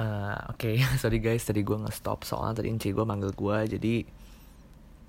Eh, Oke, sorry guys, tadi gue nge-stop soalnya tadi Inci gue manggil gue, jadi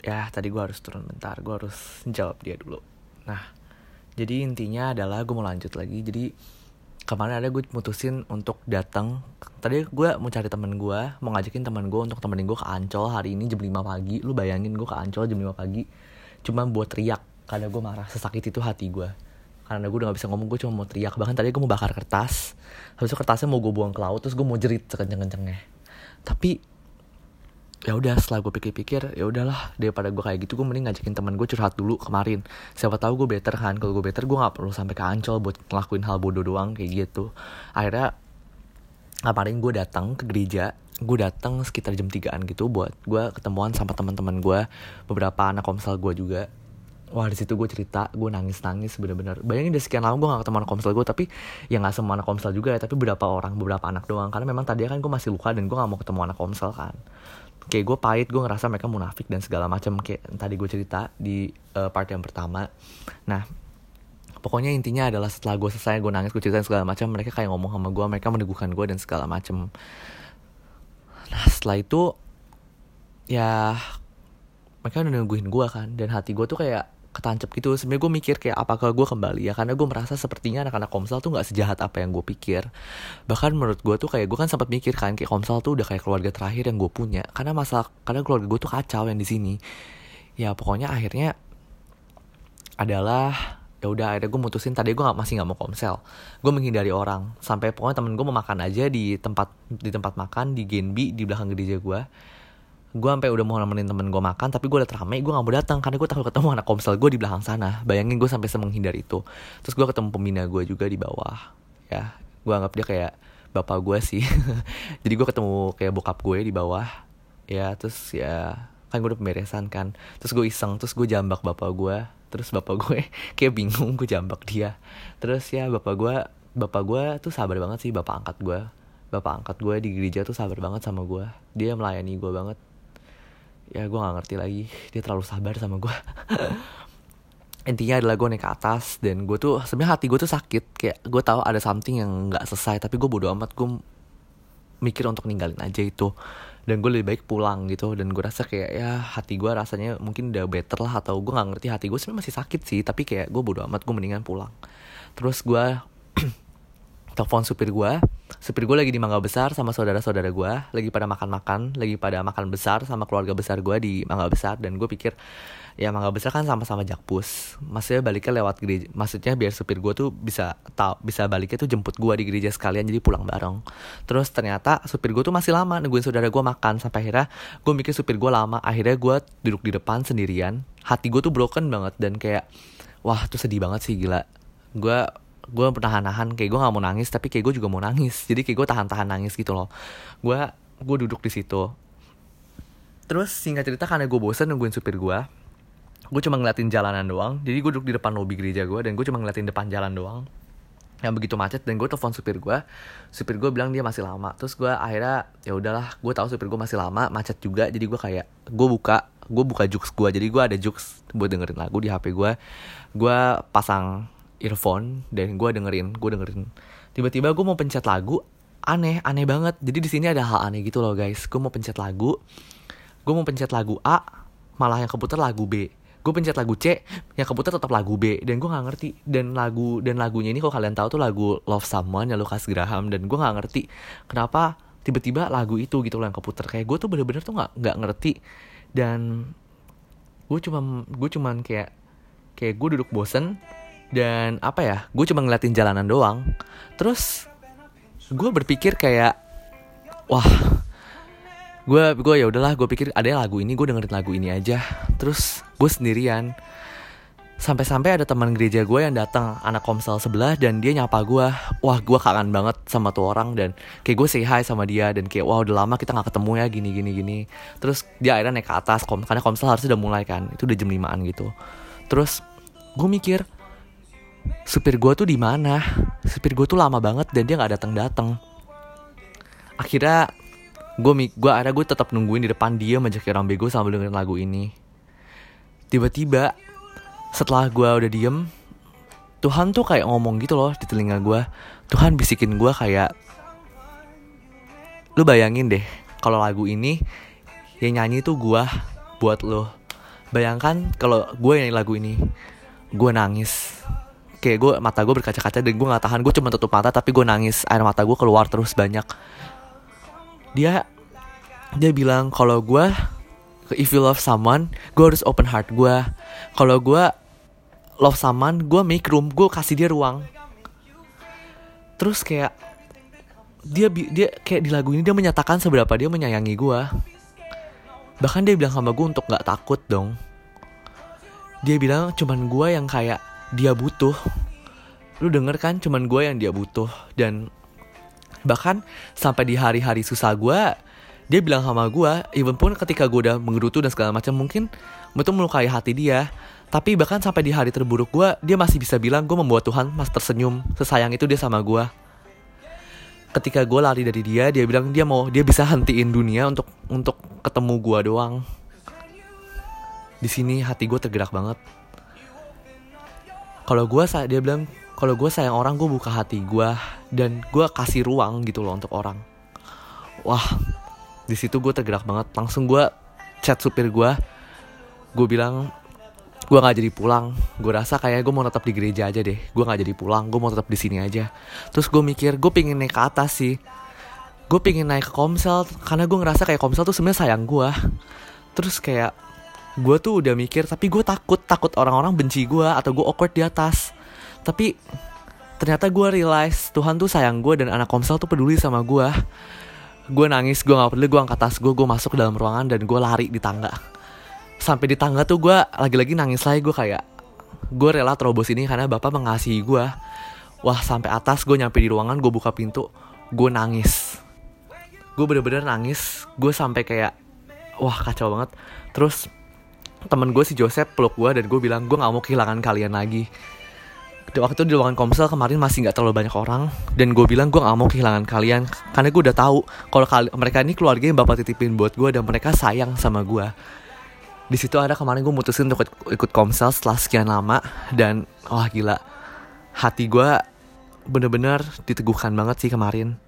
ya tadi gue harus turun bentar, gue harus jawab dia dulu. Nah, jadi intinya adalah gue mau lanjut lagi. Jadi kemarin ada gue mutusin untuk datang. Tadi gue mau cari temen gue, mau ngajakin temen gue untuk temenin gue ke Ancol hari ini jam 5 pagi. Lu bayangin gue ke Ancol jam 5 pagi, cuma buat teriak karena gue marah sesakit itu hati gue karena gue udah gak bisa ngomong gue cuma mau teriak. Bahkan tadi gue mau bakar kertas. Habis itu kertasnya mau gue buang ke laut terus gue mau jerit sekenceng-kencengnya. Tapi ya udah setelah gue pikir-pikir ya udahlah daripada gue kayak gitu gue mending ngajakin teman gue curhat dulu kemarin. Siapa tahu gue better kan. Kalau gue better gue nggak perlu sampai ke ancol buat ngelakuin hal bodoh doang kayak gitu. Akhirnya kemarin gue datang ke gereja gue datang sekitar jam 3an gitu buat gue ketemuan sama teman-teman gue beberapa anak komsel gue juga wah di situ gue cerita gue nangis nangis bener-bener. Bayangin udah sekian lama gue gak ketemu anak komsel gue tapi ya gak semua anak komsel juga ya tapi beberapa orang beberapa anak doang. Karena memang tadi kan gue masih luka dan gue gak mau ketemu anak komsel kan. Kayak gue pahit gue ngerasa mereka munafik dan segala macam kayak tadi gue cerita di uh, part yang pertama. Nah pokoknya intinya adalah setelah gue selesai gue nangis gue cerita segala macam mereka kayak ngomong sama gue mereka meneguhkan gue dan segala macam nah setelah itu ya mereka udah nungguin gue kan dan hati gue tuh kayak ketancap gitu. Sebenarnya gue mikir kayak apakah gue kembali ya? Karena gue merasa sepertinya anak-anak komsel tuh nggak sejahat apa yang gue pikir. Bahkan menurut gue tuh kayak gue kan sempat mikir kan kayak komsel tuh udah kayak keluarga terakhir yang gue punya. Karena masalah karena keluarga gue tuh kacau yang di sini. Ya pokoknya akhirnya adalah ya udah akhirnya gue mutusin tadi gue gak, masih nggak mau komsel. Gue menghindari orang. Sampai pokoknya temen gue mau makan aja di tempat di tempat makan di Genbi di belakang gereja gue gue sampai udah mau nemenin temen gue makan tapi gue udah rame gue gak mau datang karena gue takut ketemu anak komsel gue di belakang sana. Bayangin gue sampai semenghindar itu. Terus gue ketemu pembina gue juga di bawah ya. Gue anggap dia kayak bapak gue sih. Jadi gue ketemu kayak bokap gue di bawah ya. Terus ya kan gue udah pemberesan kan. Terus gue iseng terus gue jambak bapak gue terus bapak gue kayak bingung gue jambak dia. Terus ya bapak gue bapak gue tuh sabar banget sih bapak angkat gue bapak angkat gue di gereja tuh sabar banget sama gue dia melayani gue banget ya gue gak ngerti lagi. Dia terlalu sabar sama gue intinya adalah gue naik ke atas dan gue tuh sebenarnya hati gue tuh sakit. Kayak gue tahu ada something yang nggak selesai tapi gue bodo amat gue mikir untuk ninggalin aja itu. Dan gue lebih baik pulang gitu. Dan gue rasa kayak ya hati gue rasanya mungkin udah better lah atau gue nggak ngerti hati gue sebenarnya masih sakit sih. Tapi kayak gue bodo amat gue mendingan pulang. Terus gue telepon supir gue supir gue lagi di Mangga Besar sama saudara-saudara gue lagi pada makan-makan lagi pada makan besar sama keluarga besar gue di Mangga Besar dan gue pikir ya Mangga Besar kan sama-sama jakpus maksudnya baliknya lewat gereja maksudnya biar supir gue tuh bisa tau bisa baliknya tuh jemput gue di gereja sekalian jadi pulang bareng. Terus ternyata supir gue tuh masih lama nungguin saudara gue makan sampai akhirnya gue mikir supir gue lama akhirnya gue duduk di depan sendirian. Hati gue tuh broken banget dan kayak wah tuh sedih banget sih gila. Gue gue pernah nahan kayak gue nggak mau nangis tapi kayak gue juga mau nangis. Jadi kayak gue tahan-tahan nangis gitu loh. Gue gue duduk di situ. Terus singkat cerita karena gue bosen nungguin supir gue gue cuma ngeliatin jalanan doang. Jadi gue duduk di depan lobi gereja gue dan gue cuma ngeliatin depan jalan doang. Yang begitu macet dan gue telepon supir gue supir gue bilang dia masih lama. Terus gue akhirnya ya udahlah gue tahu supir gue masih lama macet juga. Jadi gue kayak gue buka gue buka jux gue jadi gue ada jux buat dengerin lagu di hp gue gue pasang earphone dan gue dengerin gue dengerin. Tiba-tiba gue mau pencet lagu aneh aneh banget. Jadi di sini ada hal aneh gitu loh guys. Gue mau pencet lagu gue mau pencet lagu A malah yang keputar lagu B. Gue pencet lagu C yang keputar tetap lagu B. Dan gue nggak ngerti dan lagu dan lagunya ini kalau kalian tahu tuh lagu Love Someone ya Lucas Graham. Dan gue nggak ngerti kenapa tiba-tiba lagu itu gitu loh yang keputar. Kayak gue tuh bener-bener tuh nggak nggak ngerti. Dan gue cuma gue cuman kayak kayak gue duduk bosen dan apa ya gue cuma ngeliatin jalanan doang. Terus gue berpikir kayak wah gue gue ya udahlah gue pikir ada lagu ini gue dengerin lagu ini aja. Terus gue sendirian. Sampai-sampai ada teman gereja gue yang datang anak komsel sebelah dan dia nyapa gue wah gue kangen banget sama tuh orang dan kayak gue say hi sama dia dan kayak wah udah lama kita nggak ketemu ya gini gini gini. Terus dia akhirnya naik ke atas kom karena komsel harusnya udah mulai kan itu udah jam limaan gitu. Terus gue mikir supir gue tuh di mana? Supir gue tuh lama banget dan dia nggak datang datang akhirnya gue gue ada gue tetap nungguin di depan dia majak orang bego sambil dengerin lagu ini. Tiba-tiba setelah gue udah diem Tuhan tuh kayak ngomong gitu loh di telinga gue Tuhan bisikin gue kayak lu bayangin deh kalau lagu ini yang nyanyi tuh gue buat lo. Bayangkan kalau gue nyanyi lagu ini gue nangis kayak gue mata gue berkaca-kaca dan gue nggak tahan. Gue cuma tutup mata tapi gue nangis. Air mata gue keluar terus banyak. Dia dia bilang kalau gue if you love someone gue harus open heart gue kalau gue love someone gue make room gue kasih dia ruang. Terus kayak dia dia kayak di lagu ini dia menyatakan seberapa dia menyayangi gue bahkan dia bilang sama gue untuk nggak takut dong. Dia bilang cuman gue yang kayak dia butuh. Lu denger kan cuman gue yang dia butuh. Dan bahkan sampai di hari-hari susah gue dia bilang sama gue even pun ketika gue udah menggerutu dan segala macam mungkin itu melukai hati dia. Tapi bahkan sampai di hari terburuk gue dia masih bisa bilang gue membuat Tuhan mas tersenyum sesayang itu dia sama gue ketika gue lari dari dia dia bilang dia mau dia bisa hentiin dunia untuk untuk ketemu gue doang. Di sini hati gue tergerak banget kalau gue dia bilang kalau gue sayang orang gue buka hati gue dan gue kasih ruang gitu loh untuk orang. Wah di situ gue tergerak banget. Langsung gue chat supir gue gue bilang gue nggak jadi pulang. Gue rasa kayak gue mau tetap di gereja aja deh. Gue nggak jadi pulang gue mau tetap di sini aja. Terus gue mikir gue pingin naik ke atas sih. Gue pingin naik ke komsel karena gue ngerasa kayak komsel tuh sebenarnya sayang gue terus kayak gue tuh udah mikir tapi gue takut takut orang-orang benci gue atau gue awkward di atas. Tapi ternyata gue realize Tuhan tuh sayang gue dan anak komsel tuh peduli sama gue gue nangis gue nggak peduli gue angkat tas gue gue masuk ke dalam ruangan dan gue lari di tangga. Sampai di tangga tuh gue lagi-lagi nangis lagi gue kayak gue rela terobos ini karena bapak mengasihi gue wah sampai atas gue nyampe di ruangan gue buka pintu gue nangis. Gue bener-bener nangis gue sampai kayak wah kacau banget. Terus temen gue si Joseph peluk gue dan gue bilang gue nggak mau kehilangan kalian lagi. Waktu itu di ruangan komsel kemarin masih nggak terlalu banyak orang dan gue bilang gue nggak mau kehilangan kalian. Karena gue udah tahu kalau mereka ini keluarga yang bapak titipin buat gue dan mereka sayang sama gue. Di situ ada kemarin gue mutusin untuk ikut komsel setelah sekian lama dan wah gila. Hati gue bener-bener diteguhkan banget sih kemarin.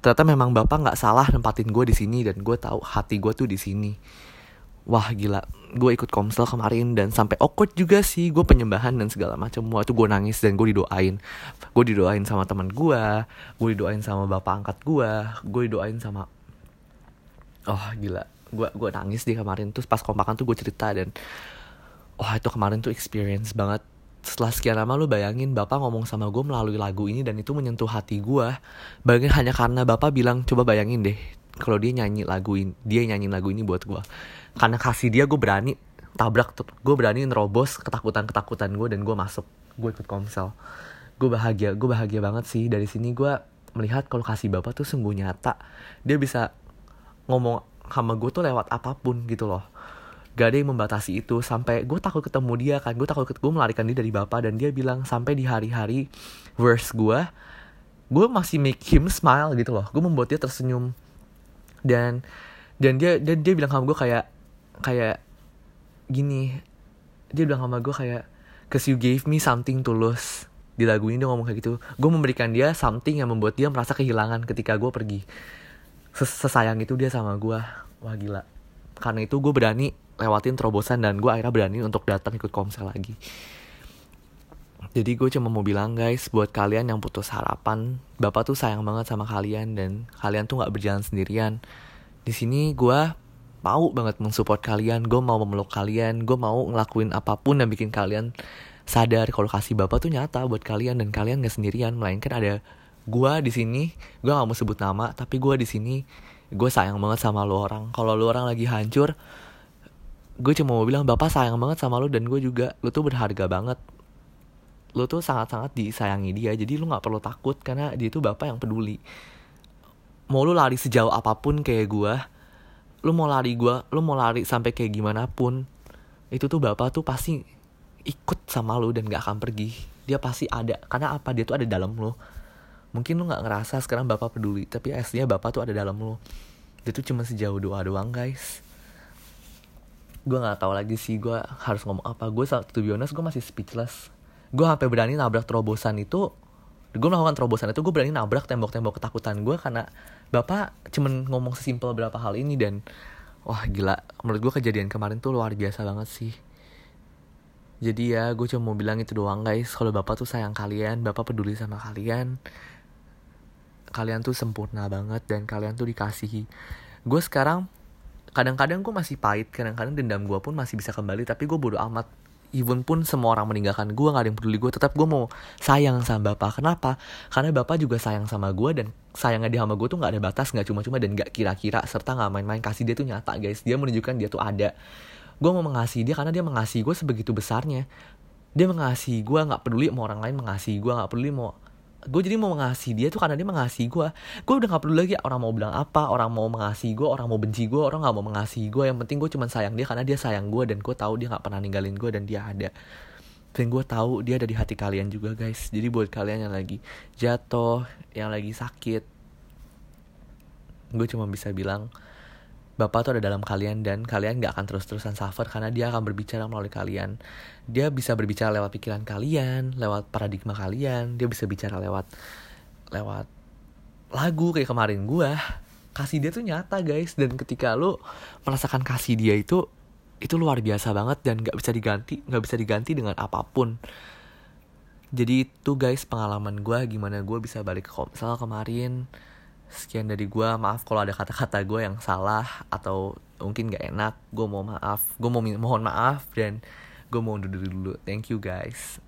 Ternyata memang bapak nggak salah nempatin gue di sini dan gue tahu hati gue tuh di sini wah gila. Gue ikut komsel kemarin dan sampai awkward juga sih. Gue penyembahan dan segala macam. Waktu gue nangis dan gue didoain. Gue didoain sama teman gue gue didoain sama bapak angkat gue gue didoain sama oh gila. Gue gue nangis di kemarin. Terus pas kompakan tuh gue cerita dan wah oh, itu kemarin tuh experience banget. Setelah sekian lama lu bayangin bapak ngomong sama gue melalui lagu ini dan itu menyentuh hati gue bayangin hanya karena bapak bilang coba bayangin deh kalau dia nyanyi lagu ini dia nyanyi lagu ini buat gue karena kasih dia gue berani tabrak tuh. Gue berani nerobos ketakutan ketakutan gue dan gue masuk. Gue ikut komsel. Gue bahagia gue bahagia banget sih. Dari sini gue melihat kalau kasih bapak tuh sungguh nyata. Dia bisa ngomong sama gue tuh lewat apa pun gitu loh. Gak ada yang membatasi itu. Sampai gue takut ketemu dia kan. Gue takut gue melarikan dia dari bapak dan dia bilang sampai di hari-hari verse gue gue masih make him smile gitu loh. Gue membuat dia tersenyum. Dan dan dia dan dia bilang sama gue kayak kayak gini dia bilang sama gue kayak cause you gave me something to lose. Di lagu ini dia ngomong kayak gitu. Gue memberikan dia something yang membuat dia merasa kehilangan ketika gue pergi. Sesayang itu dia sama gue wah gila. Karena itu gue berani lewatin terobosan dan gue akhirnya berani untuk datang ikut komsel lagi. Jadi gue cuma mau bilang guys buat kalian yang putus harapan bapak tuh sayang banget sama kalian dan kalian tuh nggak berjalan sendirian. Di sini gue mau banget mensupport kalian gue mau memeluk kalian gue mau ngelakuin apa pun yang bikin kalian sadar kalau kasih bapak tuh nyata buat kalian dan kalian gak sendirian melainkan ada gue di sini. Gue gak mau sebut nama tapi gue di sini. Gue sayang banget sama lo orang. Kalau lo orang lagi hancur gue cuma mau bilang bapak sayang banget sama lo dan gue juga. Lo tuh berharga banget. Lo tuh sangat-sangat disayangi dia jadi lo nggak perlu takut karena dia tuh bapak yang peduli. Mau lo lari sejauh apa pun kayak gue lo mau lari gue lo mau lari sampai kayak gimana pun itu tuh bapak tuh pasti ikut sama lo dan gak akan pergi. Dia pasti ada karena apa? Dia tuh ada dalam lo mungkin lu nggak ngerasa sekarang bapak peduli tapi aslinya bapak tuh ada dalam lu. Itu cuma sejauh doa doang guys. Gue nggak tahu lagi sih gue harus ngomong apa. Gue saat be honest gue masih speechless. Gue sampai berani nabrak terobosan itu gue melakukan terobosan itu gue berani nabrak tembok-tembok ketakutan gue karena bapak cuman ngomong sesimpel berapa hal ini dan wah gila. Menurut gue kejadian kemarin tuh luar biasa banget sih. Jadi ya gue cuma mau bilang itu doang guys. Kalau bapak tuh sayang kalian bapak peduli sama kalian. Kalian tuh sempurna banget dan kalian tuh dikasihi. Gue sekarang kadang-kadang gue masih pahit kadang-kadang dendam gue pun masih bisa kembali tapi gue bodo amat even pun semua orang meninggalkan gue gak ada yang peduli gue tetap gue mau sayang sama bapak. Kenapa? Karena bapak juga sayang sama gue dan sayangnya dia sama gue tuh gak ada batas gak cuma-cuma dan gak kira-kira serta gak main-main. Kasih dia tuh nyata guys. Dia menunjukkan dia tuh ada. Gue mau mengasihi dia karena dia mengasihi gue sebegitu besarnya. Dia mengasihi gue gak peduli mau orang lain mengasihi gue gak peduli mau gue jadi mau mengasihi dia tuh karena dia mengasihi gue gue udah gak perlu lagi orang mau bilang apa orang mau mengasihi gue orang mau benci gue orang gak mau mengasihi gue yang penting gue cuma sayang dia karena dia sayang gue dan gue tahu dia gak pernah ninggalin gue dan dia ada. Dan gue tahu dia ada di hati kalian juga guys. Jadi buat kalian yang lagi jatuh yang lagi sakit gue cuma bisa bilang Bapak tuh ada dalam kalian dan kalian gak akan terus-terusan suffer karena dia akan berbicara melalui kalian. Dia bisa berbicara lewat pikiran kalian, lewat paradigma kalian, dia bisa bicara lewat lewat lagu kayak kemarin gue. Kasih dia tuh nyata guys dan ketika lo merasakan kasih dia itu itu luar biasa banget dan gak bisa diganti, gak bisa diganti dengan apa pun. Jadi itu guys pengalaman gue gimana gue bisa balik ke misalnya kemarin sekian dari gue maaf kalau ada kata-kata gue yang salah atau mungkin gak enak. Gue mau maaf. Gue mau mohon maaf dan gue mau undur dulu. Thank you guys